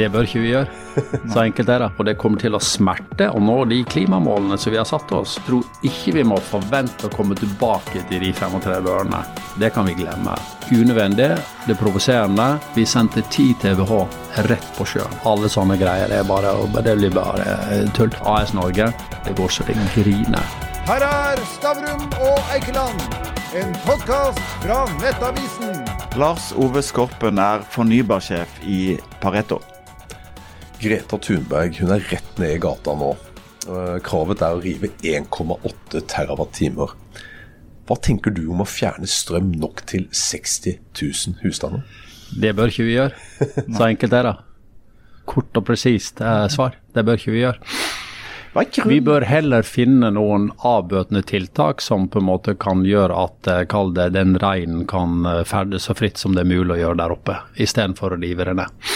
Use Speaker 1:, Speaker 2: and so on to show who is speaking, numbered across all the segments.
Speaker 1: Det bør ikke vi gjøre. Så enkelt er det. Og det kommer til å smerte å nå de klimamålene som vi har satt oss. Tror ikke vi må forvente å komme tilbake til de 35 ørene. Det kan vi glemme. Unødvendig, det er provoserende. Vi sendte 10 TWh rett på sjøen. Alle sånne greier er bare, det blir bare tull. AS Norge, det går så det griner.
Speaker 2: Her er Stavrum og Eikeland, en podkast fra Nettavisen.
Speaker 3: Lars Ove Skorpen er fornybarsjef i Pareto.
Speaker 4: Greta Thunberg hun er rett ned i gata nå. Eh, kravet er å rive 1,8 TWh. Hva tenker du om å fjerne strøm nok til 60 000 husstander?
Speaker 1: Det bør ikke vi gjøre. Så enkelt er det. Kort og presist eh, svar. Det bør ikke vi gjøre. Vi bør heller finne noen avbøtende tiltak som på en måte kan gjøre at eh, kall det, den reinen kan ferdes så fritt som det er mulig å gjøre der oppe, istedenfor å rive det ned.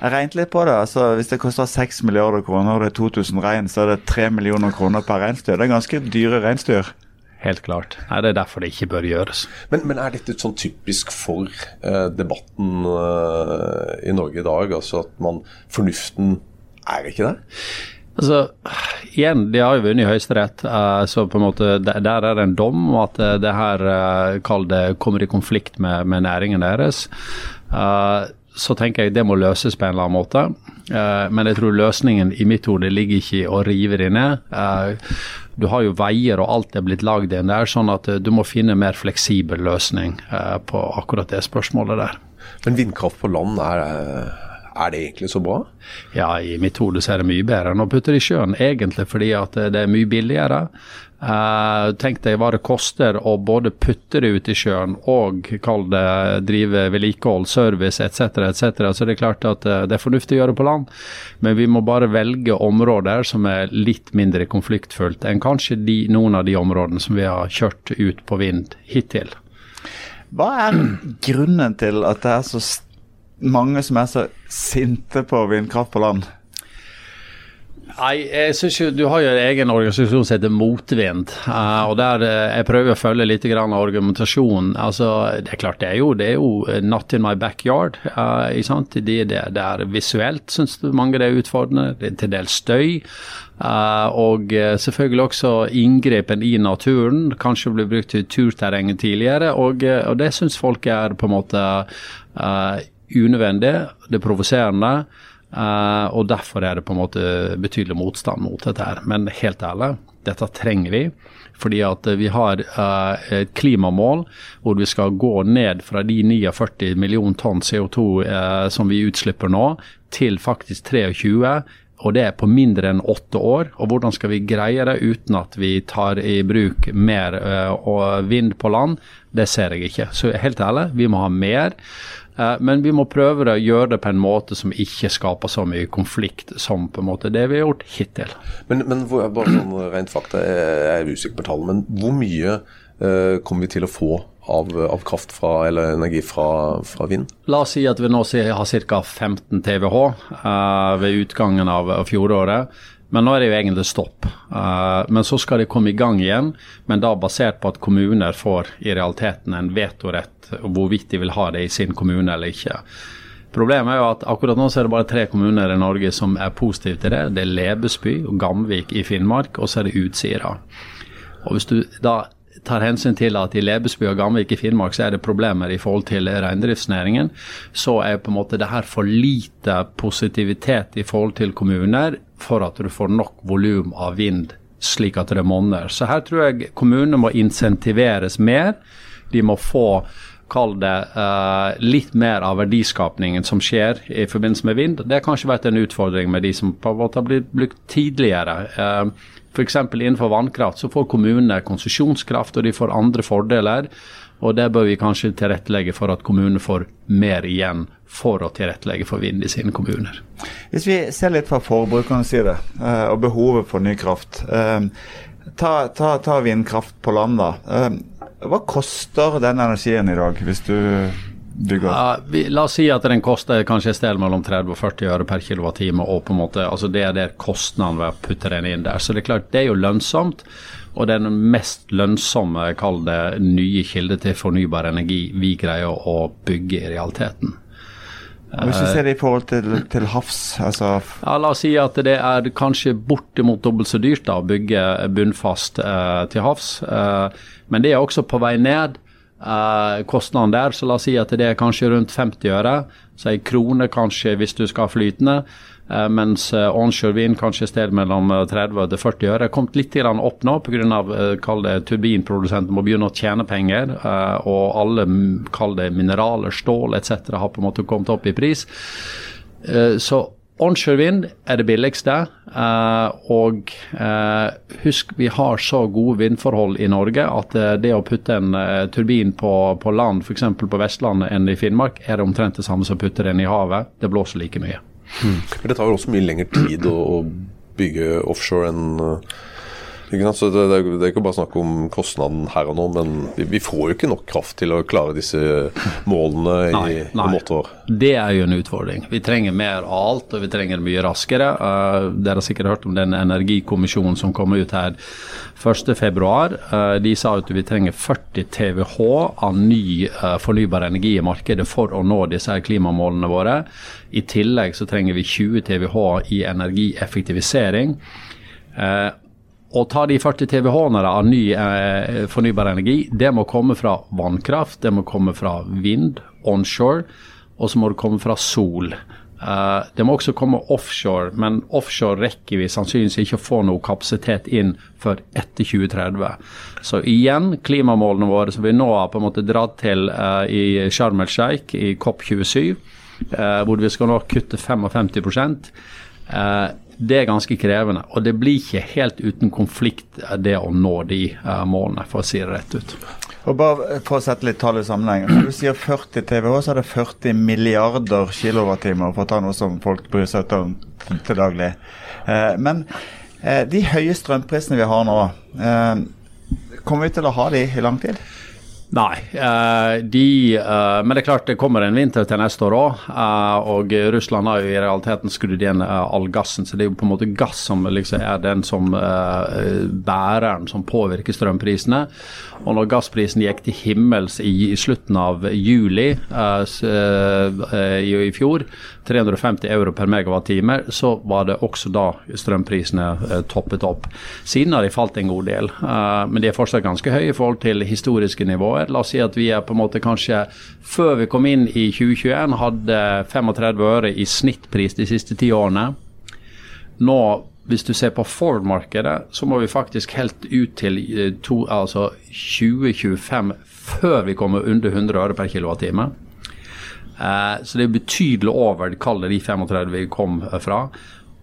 Speaker 3: Jeg regnet litt på det. altså Hvis det koster 6 milliarder kroner og det er 2000 rein, så er det 3 millioner kroner per reinsdyr. Det er ganske dyre reinsdyr.
Speaker 1: Helt klart. Nei, Det er derfor det ikke bør gjøres.
Speaker 4: Men, men er dette sånn typisk for eh, debatten eh, i Norge i dag? Altså at man Fornuften er ikke det?
Speaker 1: Altså, igjen, De har jo vunnet i Høyesterett, eh, så på en måte der, der er det en dom Og at uh, det her kall det, kommer i konflikt med, med næringen deres. Uh, så tenker jeg det må løses på en eller annen måte. Uh, men jeg tror løsningen i mitt hode ligger ikke i å rive det ned. Uh, du har jo veier og alt er blitt lagd inn der, sånn at uh, du må finne en mer fleksibel løsning på akkurat det spørsmålet der.
Speaker 4: Men vindkraft på land, er, er det egentlig så bra?
Speaker 1: Ja, i mitt hode så er det mye bedre enn å putte det i sjøen, egentlig fordi at det er mye billigere. Uh, tenk deg hva det koster å både putte det ut i sjøen og kall det drive vedlikehold, service etc. etc. Så det er klart at uh, det er fornuftig å gjøre på land, men vi må bare velge områder som er litt mindre konfliktfullt enn kanskje de, noen av de områdene som vi har kjørt ut på vind hittil.
Speaker 3: Hva er grunnen til at det er så mange som er så sinte på vindkraft på land?
Speaker 1: Nei, jeg synes jo Du har jo en egen organisasjon som heter Motvind. Uh, og der uh, Jeg prøver å følge litt grann argumentasjonen. Altså, det er klart det er jo, det er jo eh, not in my backyard. Ikke sant? Det, det, det er visuelt syns mange det er utfordrende. Det er til dels støy. og selvfølgelig også inngrepen i naturen. Kanskje ble brukt til turterreng tidligere. Og, og det syns folk er på en måte unødvendig. Det er provoserende. Uh, og Derfor er det på en måte betydelig motstand mot dette. her. Men helt ærlig, dette trenger vi. Fordi at vi har uh, et klimamål hvor vi skal gå ned fra de 49 million tonn CO2 uh, eh, som vi utslipper nå, til faktisk 23. Og det er på mindre enn åtte år. Og hvordan skal vi greie det uten at vi tar i bruk mer vind på land? Det ser jeg ikke. Så helt ærlig, vi må ha mer. Eh, men vi må prøve å gjøre det på en måte som ikke skaper så mye konflikt som på en måte det vi har gjort hittil.
Speaker 4: Men, men bare sånn rent fakta, jeg er usikker på tallene, men hvor mye uh, kommer vi til å få av, av kraft fra, eller energi fra, fra, vind?
Speaker 1: La oss si at vi nå har ca. 15 TWh uh, ved utgangen av fjoråret. Men nå er det jo egentlig stopp. Uh, men så skal det komme i gang igjen, men da basert på at kommuner får i realiteten en vetorett hvorvidt de vil ha det i sin kommune eller ikke. Problemet er jo at akkurat nå så er det bare tre kommuner i Norge som er positive til det. Det er Lebesby og Gamvik i Finnmark, og så er det Utsira. Og Hvis du da tar hensyn til at i Lebesby og Gamvik i Finnmark så er det problemer i forhold til reindriftsnæringen, så er på en måte det her for lite positivitet i forhold til kommuner for at du får nok volum av vind slik at det monner. Så her tror jeg kommunene må insentiveres mer. De må få kall det uh, litt mer av verdiskapningen som skjer i forbindelse med vind. Det har kanskje vært en utfordring med de som på en måte har blitt brukt tidligere. Uh, F.eks. innenfor vannkraft så får kommunene konsesjonskraft, og de får andre fordeler. Og det bør vi kanskje tilrettelegge for at kommunene får mer igjen for å tilrettelegge for vind i sine kommuner.
Speaker 3: Hvis vi ser litt fra forbrukernes side eh, og behovet for ny kraft. Eh, ta, ta, ta vindkraft på land, da. Eh, hva koster den energien i dag, hvis du
Speaker 1: ja, vi, la oss si at den koster kanskje et sted mellom 30 og 40 øre per kWt. og på en måte, altså Det er det kostnaden ved å putte den inn der. Så det er klart, det er jo lønnsomt. Og den mest lønnsomme, kall det, nye kilde til fornybar energi vi greier å bygge i realiteten.
Speaker 3: Hvis vi ser det i forhold til, til havs, altså
Speaker 1: Ja, La oss si at det er kanskje bortimot dobbelt så dyrt da, å bygge bunnfast eh, til havs. Eh, men det er også på vei ned. Eh, kostnaden der, så la oss si at det er kanskje rundt 50 øre. Så ei krone kanskje hvis du skal ha flytende. Eh, mens eh, onshore vind kanskje et sted mellom eh, 30 og 40 øre. Er kommet litt opp nå pga. Uh, turbinprodusenten det turbinprodusenter må begynne å tjene penger. eh, og alle kall det mineraler, stål etc. har på en måte kommet opp i pris. Eh, så onshore vind er det billigste. eh, og eh, husk, vi har så gode vindforhold i Norge at eh, det å putte en turbin på, på land, f.eks. på Vestlandet enn i Finnmark, er det omtrent det samme som å putte den i havet. Det blåser like mye.
Speaker 4: Men det tar jo også mye lengre tid å, bygge offshore enn? Så det, det, det er ikke bare snakk om kostnaden her og nå, men vi, vi får jo ikke nok kraft til å klare disse målene i,
Speaker 1: Nei, nei.
Speaker 4: om åtte år.
Speaker 1: Det er jo en utfordring. Vi trenger mer av alt, og vi trenger det mye raskere. Uh, dere har sikkert hørt om den energikommisjonen som kom ut her 1.2. Uh, de sa at vi trenger 40 TWh av ny uh, fornybar energi i markedet for å nå disse klimamålene våre. I tillegg så trenger vi 20 TWh i energieffektivisering. Uh, å ta de 40 TWh av ny eh, fornybar energi, det må komme fra vannkraft, det må komme fra vind, onshore, og så må det komme fra sol. Uh, det må også komme offshore, men offshore rekker vi sannsynligvis ikke å få noe kapasitet inn før etter 2030. Så igjen, klimamålene våre som vi nå har på en måte dratt til uh, i Sharm el Sheikh i COP27, uh, hvor vi skal nå kutte 55 eh, det er ganske krevende. Og det blir ikke helt uten konflikt eh, det å nå de eh, målene, for å si det rett ut.
Speaker 3: Og bare For å sette litt tall i sammenheng. Når du sier 40 TWh, så er det 40 milliarder kilowattimer, for å ta noe som folk bryr seg om til daglig. Eh, men eh, de høye strømprisene vi har nå, eh, kommer vi til å ha de i lang tid?
Speaker 1: Nei, eh, de, eh, men det er klart det kommer en vinter til neste år òg. og Russland har jo i realiteten skrudd igjen eh, all gassen, så det er jo på en måte gass som liksom er den som eh, bæreren som påvirker strømprisene. Og når gassprisen gikk til himmels i, slutten av juli eh, eh, i, fjor, 350 euro per megawattime, så var det også da strømprisene eh, toppet opp. Siden har de falt en god del, eh, men de er fortsatt ganske høye i forhold til historiske nivåer. La oss si at vi er på en måte kanskje Før vi kom inn i 2021 hadde 35 øre i snittpris de siste ti årene. Nå, hvis du ser på Ford-markedet, så må vi faktisk helt ut til eh, to, altså 2025 før vi kommer under 100 øre per kilowattime. Eh, så det er betydelig over kall det de 35 vi kom eh, fra.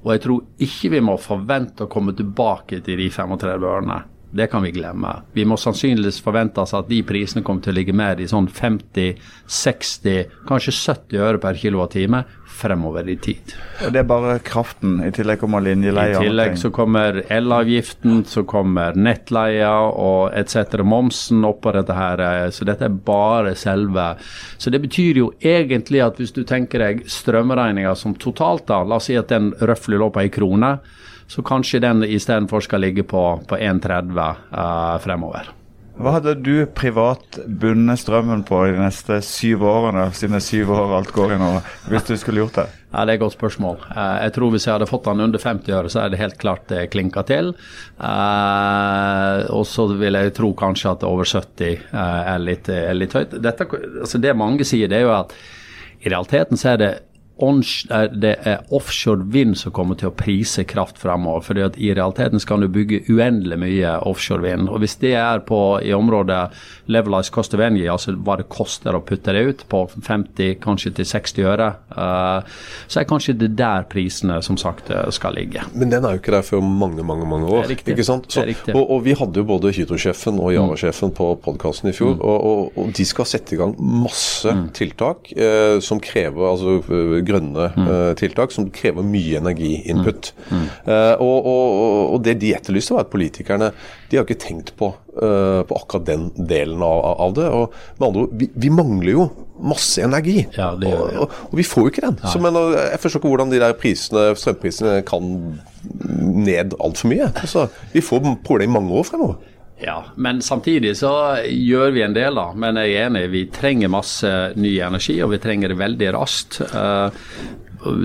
Speaker 1: Og jeg tror ikke vi må forvente å komme tilbake til de 35 ørene. Det kan vi glemme. Vi må sannsynligvis forvente oss at de prisene kommer til å ligge mer i sånn 50, 60, kanskje 70 øre per kilowattime fremover i tid.
Speaker 3: Og det er bare kraften. I tillegg kommer
Speaker 1: I
Speaker 3: linjeleie. og
Speaker 1: tillegg så kommer elavgiften, så kommer nettleia og etc. Momsen oppå dette her. eh, Så dette er bare selve Så det betyr jo egentlig at hvis du tenker deg strømregninga som totalt, da, la oss si at den røftlig lå på ei krone, så kanskje den istedenfor skal ligge på, på 1,30 eh, fremover.
Speaker 3: Hva hadde du privat bundet strømmen på de neste syv årene, siden det er syv år alt går i nå, hvis du skulle gjort det?
Speaker 1: Ja, Det er et godt spørsmål. Eh, jeg tror Hvis jeg hadde fått den under 50 øre, så er det helt klart det klinka til. Eh, og så vil jeg tro kanskje at over 70 eh, er, litt, er litt høyt. Dette, altså det mange sier, det er jo at i realiteten så er det det er offshore vind som kommer til å prise kraft fremover. fordi at I realiteten skal du bygge uendelig mye offshore vind. og Hvis det er på i området levelized cost of energy, altså hva det koster å putte det ut, på 50, kanskje til 60 øre, eh, så er kanskje det der prisene som sagt eh, skal ligge.
Speaker 4: Men den er jo ikke der før mange mange, mange år.
Speaker 1: Det er riktig.
Speaker 4: Så,
Speaker 1: Det er riktig.
Speaker 4: og, og Vi hadde jo både Hydro-sjefen og Java-sjefen på podkasten i fjor.
Speaker 1: Mm.
Speaker 4: Og, og, og de skal sette i gang masse tiltak eh, som krever altså eh, grønne
Speaker 1: Mm.
Speaker 4: uh, tiltak som krever mye energiinput. Eh, og, og, og det de etterlyste, var at politikerne de har ikke tenkt på, uh, på akkurat den delen av, av det. Og med andre ord, vi, vi mangler jo masse energi.
Speaker 1: Ja, det gjør vi.
Speaker 4: og, og vi får jo ikke den. Så men, jeg forstår ikke hvordan de der prisene, strømprisene kan ned altfor mye. Altså, vi får problemer i mange år fremover.
Speaker 1: Ja, men samtidig så gjør vi en del, da. Men jeg er enig, vi trenger masse ny energi, og vi trenger det veldig raskt.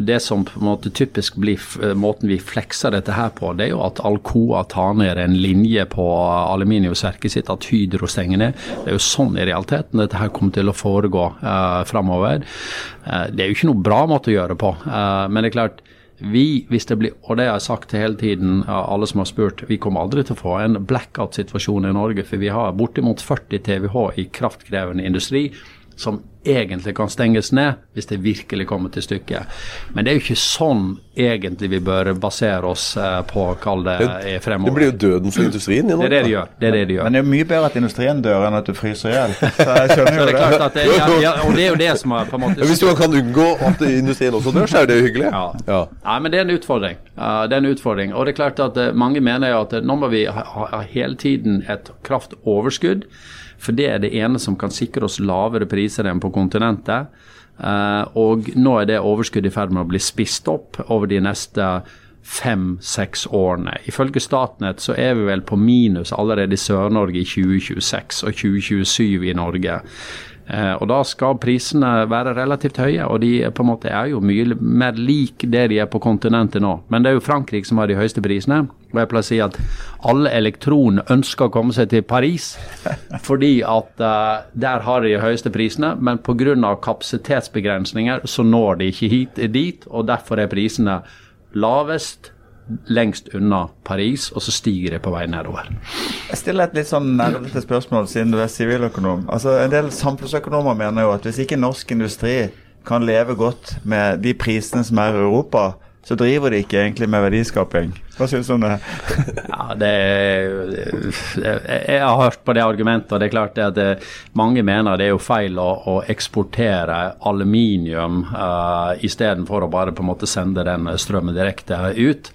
Speaker 1: Det som på en måte typisk blir måten vi flekser dette her på, det er jo at Alcoa tar ned en linje på aluminiumsverket sitt, at Hydro stenger ned. Det er jo sånn i realiteten dette her kommer til å foregå uh, framover. Uh, det er jo ikke noe bra måte å gjøre det på, uh, men det er klart vi, hvis det blir, og det har jeg sagt hele tiden, alle som har spurt, vi kommer aldri til å få en blackout-situasjon i Norge. For vi har bortimot 40 TWh i kraftkrevende industri som egentlig kan stenges ned hvis det virkelig kommer til stykket. Men det er jo ikke sånn egentlig vi bør basere oss eh, på, kall det, er fremover.
Speaker 4: Det blir jo døden for industrien.
Speaker 1: Det er det de gjør. Det er det de gjør.
Speaker 3: Men det er jo mye bedre at industrien dør enn at du fryser i hjel. Så jeg skjønner jo
Speaker 1: det. det. det ja, ja, og det er jo det som er på en måte
Speaker 4: Hvis du kan unngå at industrien også dør, så er det hyggelig.
Speaker 1: Ja. ja. Nei, men det er en utfordring. Det er en utfordring. Og det er klart at uh, mange mener jo at uh, nå må vi ha, ha hele tiden et kraftoverskudd. For det er det ene som kan sikre oss lavere priser enn på kontinentet. Uh, og nå er det overskuddet i ferd med å bli spist opp over de neste fem-seks årene. Ifølge Statnett så er vi vel på minus allerede i Sør-Norge i 2026 og 2027 i Norge. Eh, og Da skal prisene være relativt høye, og de på en måte er jo mye mer lik det de er på kontinentet nå. Men det er jo Frankrike som har de høyeste prisene. Og jeg pleier å si at alle elektroner ønsker å komme seg til Paris, fordi at uh, der har de de høyeste prisene. Men pga. kapasitetsbegrensninger så når de ikke hit, dit, og derfor er prisene lavest lengst unna Paris, og så stiger det på vei nedover.
Speaker 3: Jeg stiller et litt sånn nerdete spørsmål, siden du er siviløkonom. Altså, en del samfunnsøkonomer mener jo at hvis ikke norsk industri kan leve godt med de prisene som er i Europa, så driver de ikke egentlig med verdiskaping. Hva synes du om det?
Speaker 1: ja, det Jeg har hørt på det argumentet, og det er klart at det, mange mener det er jo feil å, å eksportere aluminium uh, istedenfor å bare på en måte sende den strømmen direkte ut.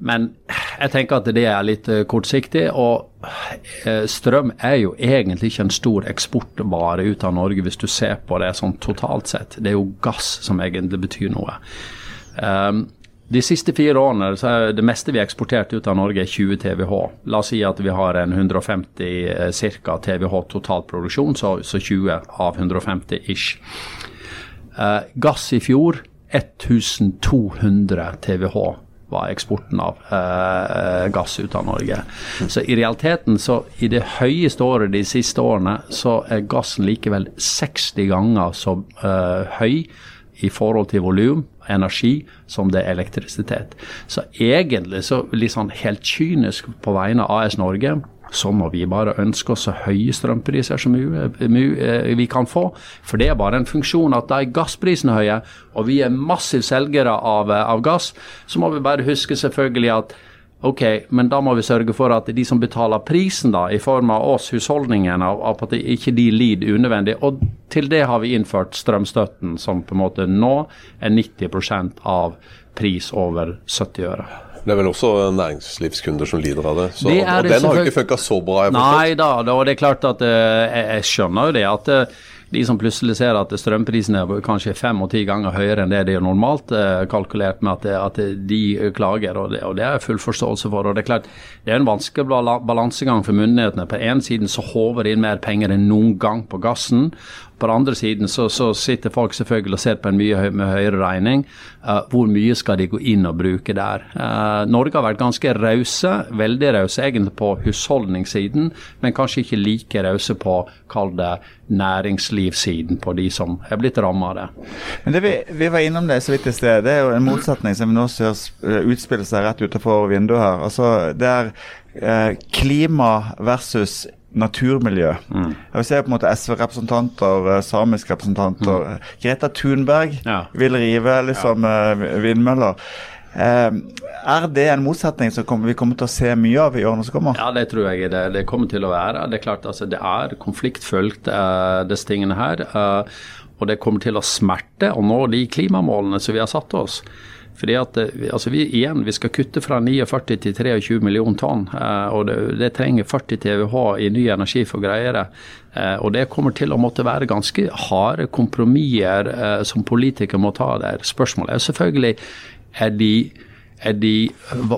Speaker 1: Men jeg tenker at det er litt uh, kortsiktig. Og strøm er jo egentlig ikke en stor eksportvare ut av Norge, hvis du ser på det sånn totalt sett. Det er jo gass som egentlig betyr noe. Um, de siste fire årene så er det meste vi har eksportert ut av Norge, er 20 TWh. La oss si at vi har en 150 eh, ca. TWh totalproduksjon, så, så 20 av 150 ish. Uh, gass i fjor 1200 TWh var eksporten av uh, gass ut av Norge. Så i realiteten, så i det høyeste året de siste årene, så er gassen likevel 60 ganger så uh, høy i forhold til volum energi som det er elektrisitet. Så egentlig, så litt sånn helt kynisk på vegne av AS Norge, så må vi bare ønske oss så høye strømpriser som eh, vi kan få. For det er bare en funksjon at da er gassprisene høye, og vi er massive selgere av, eh, av gass, så må vi bare huske selvfølgelig at Ok, men da må vi sørge for at de som betaler prisen, da, i form av oss, husholdningene, at ikke de lider unødvendig. Og til det har vi innført strømstøtten, som på en måte nå er 90% av pris over 70 øre.
Speaker 4: Det er vel også næringslivskunder som lider av det. Så, det og den har jo ikke funka så bra?
Speaker 1: Jeg Nei da, og det er klart at eh, jeg, jeg skjønner jo det. at eh, de som plutselig ser at strømprisene er kanskje fem og ti ganger høyere enn det de er normalt, eh, kalkulert med at, de klager, og det, og det, er full forståelse for. og Det er klart, det er en vanskelig balansegang for myndighetene. På en siden så håver de inn mer penger enn noen gang på gassen. På den andre siden så, så sitter folk selvfølgelig og ser på en mye med høyere regning. Uh, hvor mye skal de gå inn og bruke der? Uh, Norge har vært ganske rause, veldig rause egentlig på husholdningssiden, men kanskje ikke like rause på kall det næringslivssiden på de som er blitt rammet av det.
Speaker 3: Men det vi, vi, var innom det så vidt i sted. Det er jo en motsetning som vi nå ser eh, utspille seg rett utenfor vinduet her. Altså, det er eh, klima versus naturmiljø. Mm. Jeg ser på en måte SV-representanter, eh, samiske representanter. Mm. Greta Thunberg ja. vil rive liksom ja. Eh, vindmøller. Eh, er det en motsetning som vi kommer til å se mye av i årene som kommer?
Speaker 1: Ja, det tror jeg det, det kommer til å være. Det er klart altså, det er konfliktfullt, uh, disse tingene her. Uh, og det kommer til å smerte å nå de klimamålene som vi har satt oss. Fordi at eh, altså vi, igjen, vi skal kutte fra 49 til 23 millioner tonn. Eh, og det, det, trenger 40 TWh i ny energi for å greie det. Eh, og det kommer til å måtte være ganske harde kompromisser som politikere må ta der. Spørsmålet er selvfølgelig er de Er de,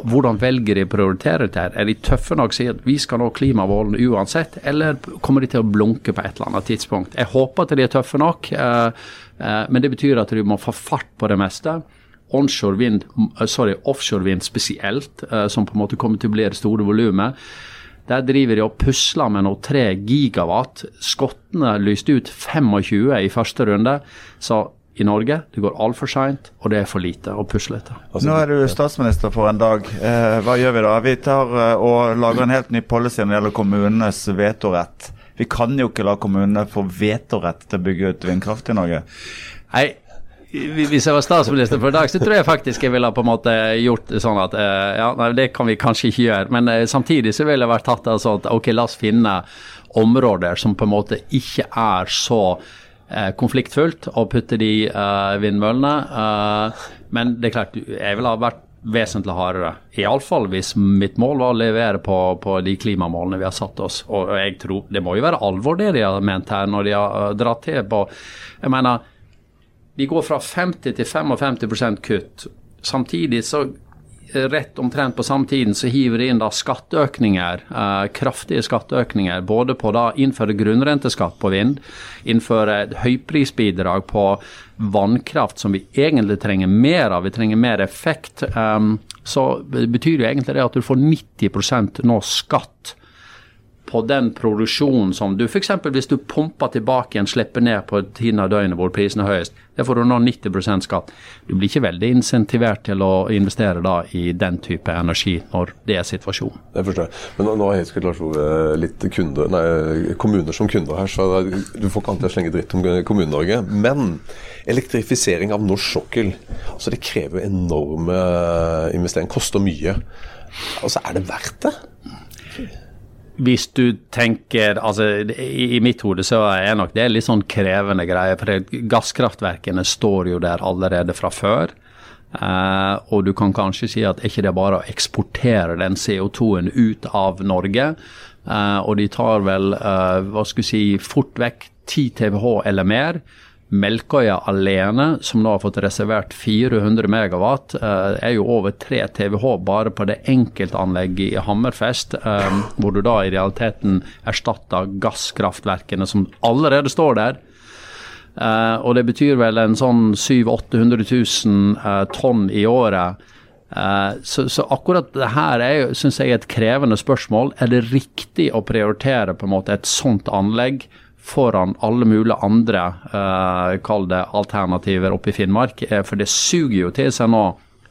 Speaker 1: hvordan velger de å prioritere dette? Er de tøffe nok å si at vi skal nå klimamålene uansett, eller kommer de til å blunke på et eller annet tidspunkt? Jeg håper at de er tøffe nok, men det betyr at du må få fart på det meste. Onshore vind, eh, sorry, offshore vind spesielt, eh, som på en måte kommer til å bli det store volumet. Der driver de og pusler med nå 3 gigawatt. Skottene lyste ut 25 i første runde. Så i Norge det går altfor seint, og det er for lite å pusle
Speaker 4: Altså,
Speaker 3: Nå er du statsminister for en dag. Eh, hva gjør vi da? Vi tar eh, og lager en helt ny policy når det gjelder kommunenes vetorett. Vi kan jo ikke la kommunene få vetorett til å bygge ut vindkraft i Norge.
Speaker 1: Nei, hvis jeg var statsminister for i dag, så tror jeg faktisk jeg ville på en måte gjort sånn at eh, ja, nei, det kan vi kanskje ikke gjøre. Men eh, samtidig så ville jeg vært tatt av sånn at ok, la oss finne områder som på en måte ikke er så eh, konfliktfullt, å putte de uh, vindmøllene. Uh, men det er klart, jeg ville ha vært vesentlig hardere. Iallfall hvis mitt mål var å levere på, på de klimamålene vi har satt oss. Og jeg tror Det må jo være alvor det de har ment her, når de har dratt til på Jeg mener, de går fra 50 til 55% kutt. Samtidig så eh, rett omtrent på samme tiden så hiver de inn da skatteøkninger, eh, kraftige skatteøkninger. Både på da innføre grunnrenteskatt på vind, innføre et høyprisbidrag på vannkraft som vi egentlig trenger mer av. Vi trenger mer effekt. Um, så betyr jo egentlig det at du får 90% nå skatt på den produksjonen som du f.eks. hvis du pumper tilbake igjen, slipper ned på tiden av døgnet hvor prisen er høyest, det får du nå 90% skatt. Du blir ikke veldig insentivert til å investere da i den type energi når det er situasjonen.
Speaker 4: Det forstår jeg. Men nå, har helt sikkert Lars Ove litt kunde, nei, kommuner som kunder her, så du får ikke alltid slenge dritt om Kommune-Norge. Men elektrifisering av norsk sokkel, altså det krever enorme investeringer, koster mye. Altså, er det verdt det?
Speaker 1: Hvis du tenker altså I, i mitt hode så er nok det litt sånn krevende greier. For det, gasskraftverkene står jo der allerede fra før. Uh, og du kan kanskje si at ikke det er bare å eksportere den CO2-en ut av Norge. Uh, og de tar vel uh, hva skal vi si, fort vekk 10 TWh eller mer. Melkøya alene, som nå har fått reservert 400 megawatt, eh, er jo over 3 TWh bare på det enkeltanlegget i Hammerfest, eh, hvor du da i realiteten erstatter gasskraftverkene som allerede står der. Eh, og det betyr vel en sånn 700 000-800 000 tonn i året. Så, så, akkurat det her er jo, synes jeg, et krevende spørsmål. Er det riktig å prioritere på en måte et sånt anlegg foran alle mulige andre eh, kall det alternativer oppe i Finnmark? Uh, for det suger jo til seg nå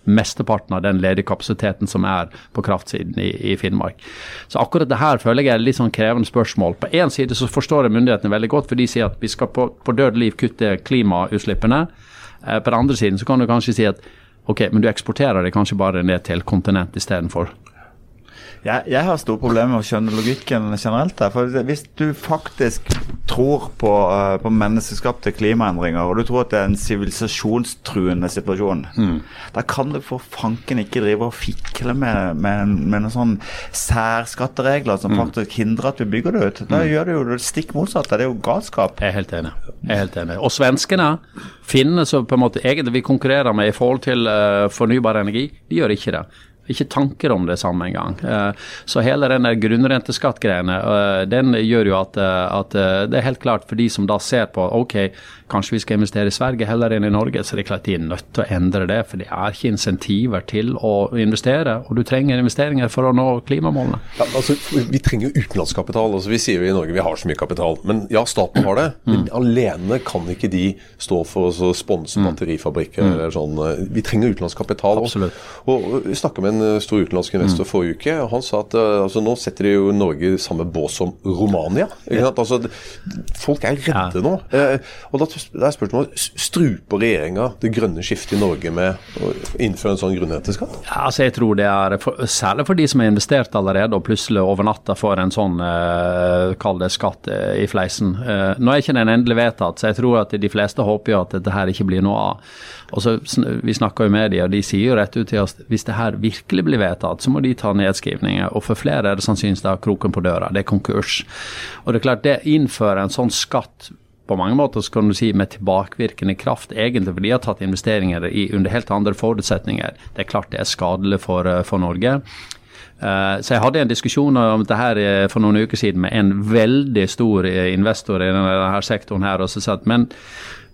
Speaker 1: mesteparten av den ledige kapasiteten som er på kraftsiden i, i, Finnmark. Så akkurat det her føler jeg er litt sånn krevende spørsmål. På én side så forstår jeg myndighetene veldig godt, for de sier at vi skal på, på død liv kutte klimautslippene. på den andre siden så kan du kanskje si at Ok, men du eksporterer det kanskje bare ned til kontinent istedenfor.
Speaker 3: Jeg, jeg har store problemer med å skjønne logikken generelt. der, for Hvis du faktisk tror på, uh, på menneskeskapte klimaendringer, og du tror at det er en sivilisasjonstruende situasjon, mm. da kan du for fanken ikke drive og fikle med, med, med noen sånne særskatteregler som mm. faktisk hindrer at vi bygger det ut. Da mm. gjør du jo det stikk motsatte. Det er jo galskap.
Speaker 1: Jeg er helt enig. Jeg er helt enig. Og svenskene, finnene som på en måte egentlig vi konkurrerer med i forhold til uh, fornybar energi, de gjør ikke det ikke tanker om det samme engang. Så hele den grunnrenteskattgreiene, den gjør jo at, at, det er helt klart for de som da ser på ok, kanskje vi skal investere i Sverige heller enn i Norge, så det er klart de er nødt til å endre det. For det er ikke insentiver til å investere, og du trenger investeringer for å nå klimamålene.
Speaker 4: Ja, altså, vi trenger jo utenlandskapital. altså Vi sier jo i Norge vi har så mye kapital. Men ja, staten har det. Men mm. alene kan ikke de stå for å sponse batterifabrikker mm. eller sånn. Vi trenger utenlandskapital.
Speaker 1: Absolutt.
Speaker 4: Og, og vi snakka med en stor utenlandsk investor mm. forrige uke. og Han sa at uh, altså, nå setter de jo Norge i samme bås som Romania. Ja. Altså, folk er redde ja. nå. Uh, og da, da er spørsmålet struper regjeringa det grønne skiftet i Norge med å innføre en sånn grunnrenteskatt?
Speaker 1: Ja, altså jeg tror det er for, Særlig for de som har investert allerede og plutselig over natta får en sånn uh, kall det skatt i fleisen. nå er ikke den endelig vedtatt, så jeg tror at de fleste håper jo at dette her ikke blir noe av. Og så, Vi snakker jo med dem, og de sier jo rett ut til oss hvis det her virkelig blir vedtatt, så må de ta nedskrivninger. Og for flere er det sannsynligvis da kroken på døra. Det er konkurs. Og det er klart, det innfører en sånn skatt på mange måter så kan du si med tilbakevirkende kraft, egentlig fordi de har tatt investeringer i, under helt andre forutsetninger. Det er klart det er skadelig for, eh, for Norge. Uh, så Jeg hadde en diskusjon om dette her eh, for noen uker siden med en veldig stor investor i denne, denne sektoren. her, og så sa at, men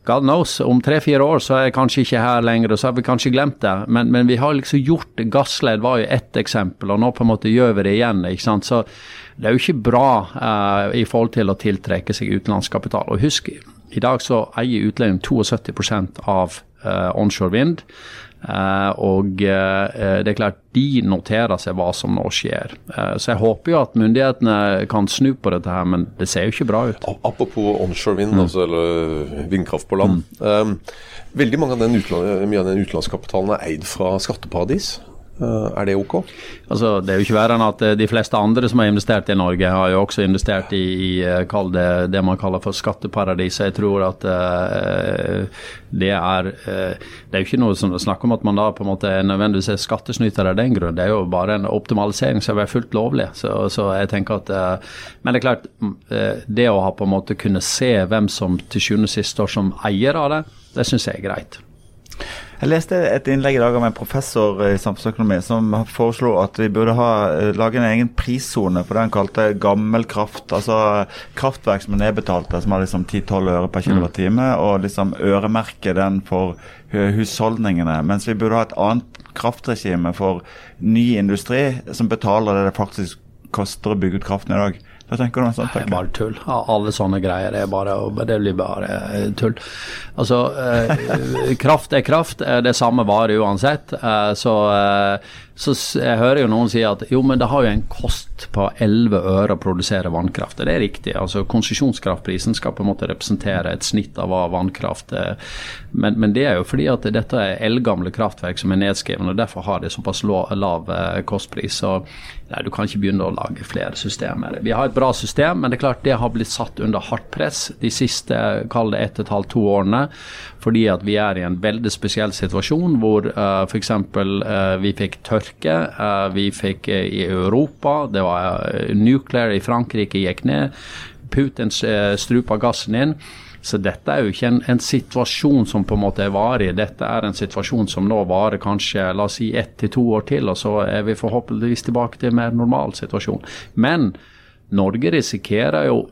Speaker 1: God knows, om tre-fire år så er jeg kanskje ikke her lenger, og så har vi kanskje glemt det. Men, men vi har liksom gjort det. Gassled var jo ett eksempel, og nå på en måte gjør vi det igjen. ikke sant? Så det er jo ikke bra uh, i forhold til å tiltrekke seg utenlandskapital. Og husk, i dag så eier utlendinger 72% av uh, onshore vind. Uh, og uh, det er klart, de noterer seg hva som nå skjer. Uh, så jeg håper jo at myndighetene kan snu på dette her, men det ser jo ikke bra ut.
Speaker 4: Apropos onshore vind, mm. altså, eller vindkraft på land. Mm. veldig mange av den mye av den utenlandskapitalen er eid fra skatteparadis. Eh, er det ok?
Speaker 1: Altså, det er jo ikke verre enn at eh, de fleste andre som har investert i Norge, har jo også investert i, i eh, det, det, man kaller for skatteparadis. Jeg tror at uh, det er uh, Det er jo ikke noe som snakker om at man da på en måte nødvendigvis er skattesnyter av den grunn. Det er jo bare en optimalisering som er fullt lovlig. Så, så jeg tenker at uh, Men det er klart, det å ha på en måte kunne se hvem som til sjuende og sist står som eier av det, det syns jeg er greit.
Speaker 3: Jeg leste et innlegg i dag av en professor i samfunnsøkonomi som foreslo at vi burde ha, eh, lage en egen prissone for det han kalte gammel kraft. Altså kraftverk som er nedbetalte, som har liksom 10-12 øre per kilowattime, og liksom øremerke den for husholdningene. Mens vi burde ha et annet kraftregime for ny industri som betaler det det faktisk koster å bygge ut kraften i dag. Hva tenker du om sånt?
Speaker 1: Det er bare tull. Alle sånne greier er bare, det blir bare eh, tull. Altså, eh, kraft er kraft. Eh, det samme varer uansett. Så, så, jeg hører jo noen si at jo, men det har jo en kost på 11 øre å produsere vannkraft. Det er riktig. altså Konsesjonskraftprisen skal på en måte representere et snitt av hva vannkraft er. Men, men, det er jo fordi at dette er eldgamle kraftverk som er nedskrevet, og derfor har de såpass lav, lav kostpris. Så Nei, du kan ikke begynne å lage flere systemer. Vi har et bra system, men det er klart det har blitt satt under hardt press de siste kall det ett og et halvt, to årene. Fordi at vi er i en veldig spesiell situasjon hvor uh, f.eks. Uh, vi fikk tørke. Uh, vi fikk uh, i Europa, det var uh, nuclear i Frankrike gikk ned. Putin strupa gassen inn. Så dette er jo ikke en, en, situasjon som på en måte er varig. Dette er en situasjon som nå varer kanskje la oss si ett til to år til, og så er vi forhåpentligvis tilbake til en mer normal situasjon. Men Norge risikerer jo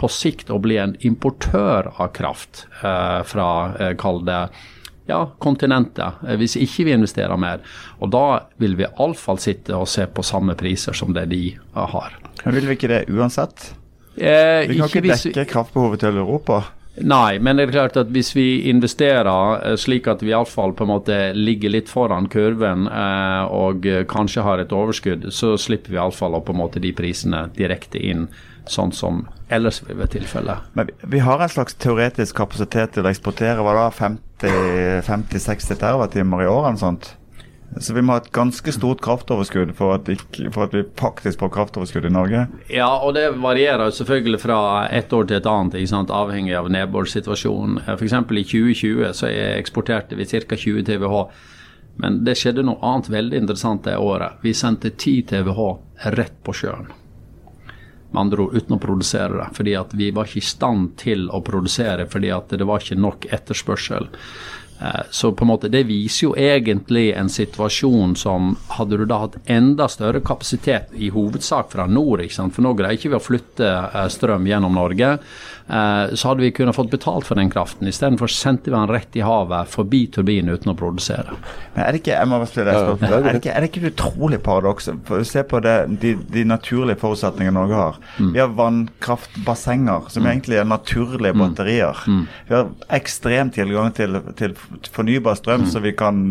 Speaker 1: på sikt å bli en importør av kraft eh, fra, eh, kall det ja, kontinentet, eh, hvis ikke vi investerer mer. Og da vil vi iallfall sitte og se på samme priser som det de uh, har.
Speaker 3: Men vil vi ikke det uansett? Eh, vi kan ikke, ikke dekke kraftbehovet til Europa?
Speaker 1: Nei, men det er klart at hvis vi investerer eh, slik at vi iallfall på en måte ligger litt foran kurven eh, og kanskje har et overskudd, så slipper vi iallfall å på en måte de prisene direkte inn, sånn som ellers vil være tilfellet.
Speaker 3: Men vi, har en slags teoretisk kapasitet til å eksportere hva da, 50-60 TWh i året eller sånt? Så vi må ha et ganske stort kraftoverskudd for at, ikke, for at vi faktisk får kraftoverskudd i Norge?
Speaker 1: Ja, og det varierer selvfølgelig fra ett år til et annet, avhengig av nedbørssituasjonen. F.eks. i 2020 så eksporterte vi ca. 20 TWh. Men det skjedde noe annet veldig interessant det året. Vi sendte 10 TWh rett på sjøen. Med andre ord uten å produsere det. Fordi vi var ikke i stand til å produsere fordi det var ikke nok etterspørsel. Eh, så på en måte det viser jo egentlig en situasjon som Hadde du da hatt enda større kapasitet, i hovedsak fra nord, ikke sant? for nå greier ikke vi å flytte eh, strøm gjennom Norge, eh, så hadde vi kunnet fått betalt for den kraften. Istedenfor sendte vi den rett i havet, forbi turbinen uten å produsere.
Speaker 3: Men Er det ikke jeg må spørre deg er det ikke, er det ikke et utrolig paradoks? Se på det, de, de, naturlige forutsetningene Norge har. Mm. Vi har vannkraftbassenger, som mm. egentlig er naturlige mm. batterier. Vi har ekstrem tilgang til, til fornybar strøm mm. som vi kan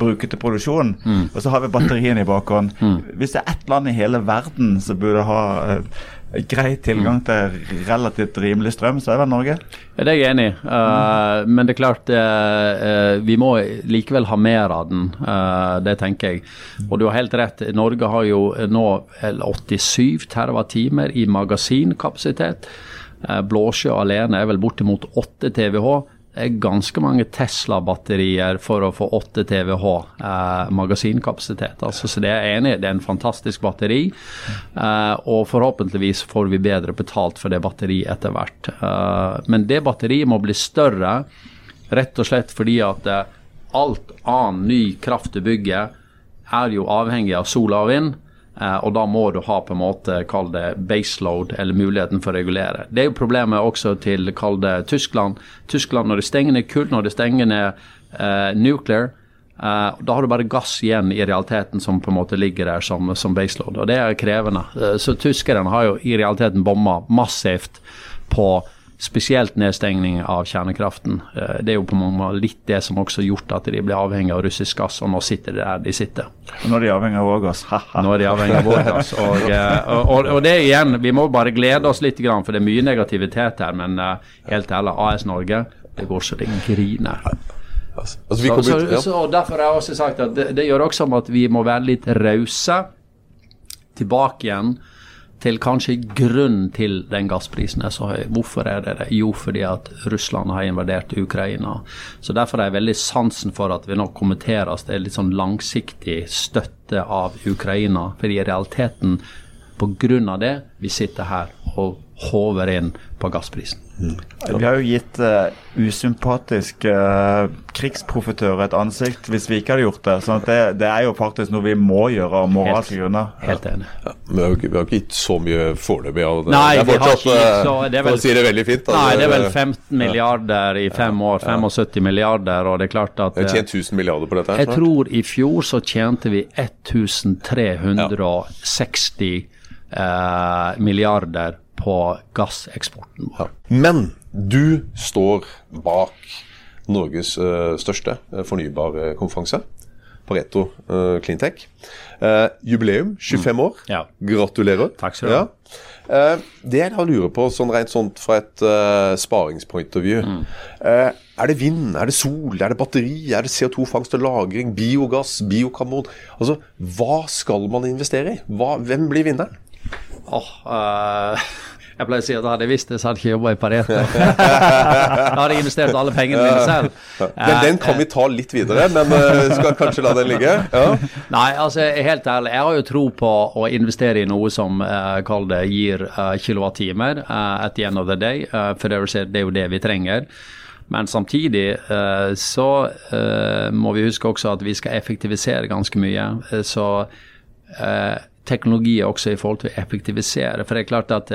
Speaker 3: bruke til produksjon. Mm. Og så har vi batteriene i bakhånd. Mm. Hvis det er ett land i hele verden som burde ha uh, grei tilgang til relativt rimelig strøm, så er det Norge?
Speaker 1: Ja, det er jeg enig i. Uh, men det er klart uh, vi må likevel ha mer av den. det tenker jeg. Og du har helt rett. Norge har jo nå 87 TWh i magasinkapasitet. Blåsjø alene er vel bortimot 8 TWh. Ganske mange Tesla-batterier for å få 8 TWh eh, magasinkapasitet. Altså, så det er enig, det er en fantastisk batteri. Eh, og forhåpentligvis får vi bedre betalt for det batteriet etter hvert. Eh, men det batteriet må bli større rett og slett fordi at eh, alt annen ny kraft du bygger er jo avhengig av sol og vind. Eh, og da må du ha på en måte, kall det baseload, eller muligheten for å regulere. Det er jo problemet også til, kall det Tyskland. Tyskland når de stenger ned kull, når de stenger ned uh, nuclear, uh, da har du bare gass igjen i realiteten som på en måte ligger der som, som baseload. Og det er krevende. Uh, så tyskerne har jo i realiteten bomma massivt på spesielt nedstengning av kjernekraften. Eh, det er jo på mange måter litt det som også har gjort at de ble avhengig av russisk gass, og nå sitter de der de sitter.
Speaker 3: Nå er de avhengig av vår gass.
Speaker 1: Nå er de avhengig av vår gass. Og, eh, og, og, det igjen, vi må bare glede oss litt, for det er mye negativitet her. Men uh, helt ærlig, AS Norge, det går så det griner.
Speaker 4: Altså,
Speaker 1: så, så, så, og Derfor har jeg også sagt at det, det gjør også om at vi må være litt rause tilbake igjen til kanskje grunnen til den gassprisen er så høy. Hvorfor er det det? Jo, fordi at Russland har invadert Ukraina. Så Derfor er jeg veldig sansen for at vi nå kommenteres det er litt sånn langsiktig støtte av Ukraina. fordi i realiteten, pga. det, vi sitter her og håver inn på gassprisen.
Speaker 3: Vi har jo gitt uh, usympatiske uh, krigsprofitører et ansikt hvis vi ikke hadde gjort det. Så det, det, er jo faktisk noe vi må gjøre av moralske grunner.
Speaker 1: Helt enig.
Speaker 4: Ja, vi, har, vi, har, ikke gitt så mye foreløpig av det.
Speaker 1: Nei,
Speaker 4: det er
Speaker 1: fortsatt,
Speaker 4: vi har
Speaker 1: ikke, så det er vel,
Speaker 4: si det veldig fint. Da.
Speaker 1: Nei, det er vel 15 milliarder i fem år. 75 milliarder, og det er klart at
Speaker 4: Vi har tjent 1000 milliarder på dette. Jeg
Speaker 1: Jeg tror i fjor så tjente vi 1360 eh, milliarder på gasseksporten.
Speaker 4: Ja. Men du står bak Norges uh, største uh, fornybarkonferanse, Pareto uh, Cleantech. Uh, jubileum, 25 mm. år.
Speaker 1: Ja.
Speaker 4: Gratulerer.
Speaker 1: Takk skal du ha.
Speaker 4: Ja. det jeg da lurer på, sånn rent sånt fra et sparingspoint of view mm. Er det vind, er det sol, er det batteri, er det CO2-fangst og -lagring, biogass, biokarbon? Altså, Hva skal man investere i? Hva, hvem blir vinneren?
Speaker 1: Oh, jeg pleier å si at hadde jeg visst det, så hadde jeg ikke jobba i Pareto. da hadde jeg investert alle pengene mine selv.
Speaker 4: Men den kan vi ta litt videre, men uh, skal kanskje la den ligge? Ja.
Speaker 1: Nei, altså helt ærlig, jeg har jo tro på å investere i noe som uh, kall det gir uh, kilowattimer uh, at the end of the day. Uh, for det er jo det vi trenger. Men samtidig så må vi huske også at vi skal effektivisere ganske mye. så teknologi også i forhold til å effektivisere. For det er klart at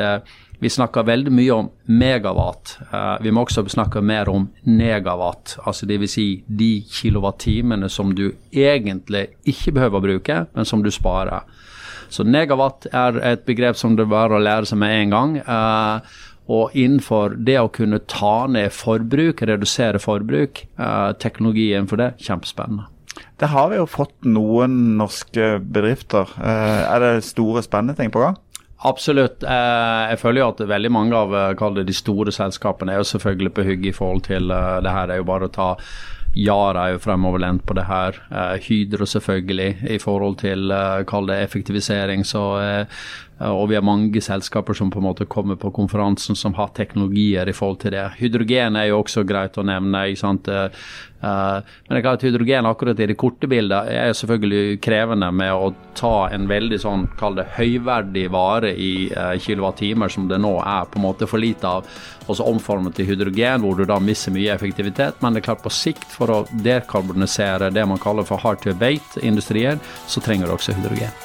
Speaker 1: vi snakker veldig mye om megawatt. Uh, vi må også snakke mer om negawatt. altså Dvs. Si de kilowattimene som du egentlig ikke behøver å bruke, men som du sparer. Så negawatt er et begrep som det bare å lære seg med en gang. Uh, og innenfor det å kunne ta ned forbruk, redusere forbruk, uh, teknologien for det, kjempespennende.
Speaker 3: Det har vi jo fått noen norske bedrifter. Er det store, spennende ting på gang?
Speaker 1: Absolutt. Eh, jeg føler jo at veldig mange av eh, de store selskapene er jo selvfølgelig på hugget i forhold til eh, det her. Det er jo bare å ta Yara er jo fremoverlent på det her. Hydro selvfølgelig i forhold til kall det effektivisering. Så, og vi har mange selskaper som på en måte kommer på konferansen som har teknologier i forhold til det. Hydrogen er jo også greit å nevne. ikke sant? Uh, men det er klart hydrogen akkurat i det korte bildet er selvfølgelig krevende med å ta en veldig sånn, kall det høyverdig vare i kilowattimer, som det nå er på en måte for lite av, og så omforme til hydrogen, hvor du da mister mye effektivitet. Men det er klart på sikt, for å dekarbonisere det man kaller for hard to abate-industrier, så trenger du også hydrogen.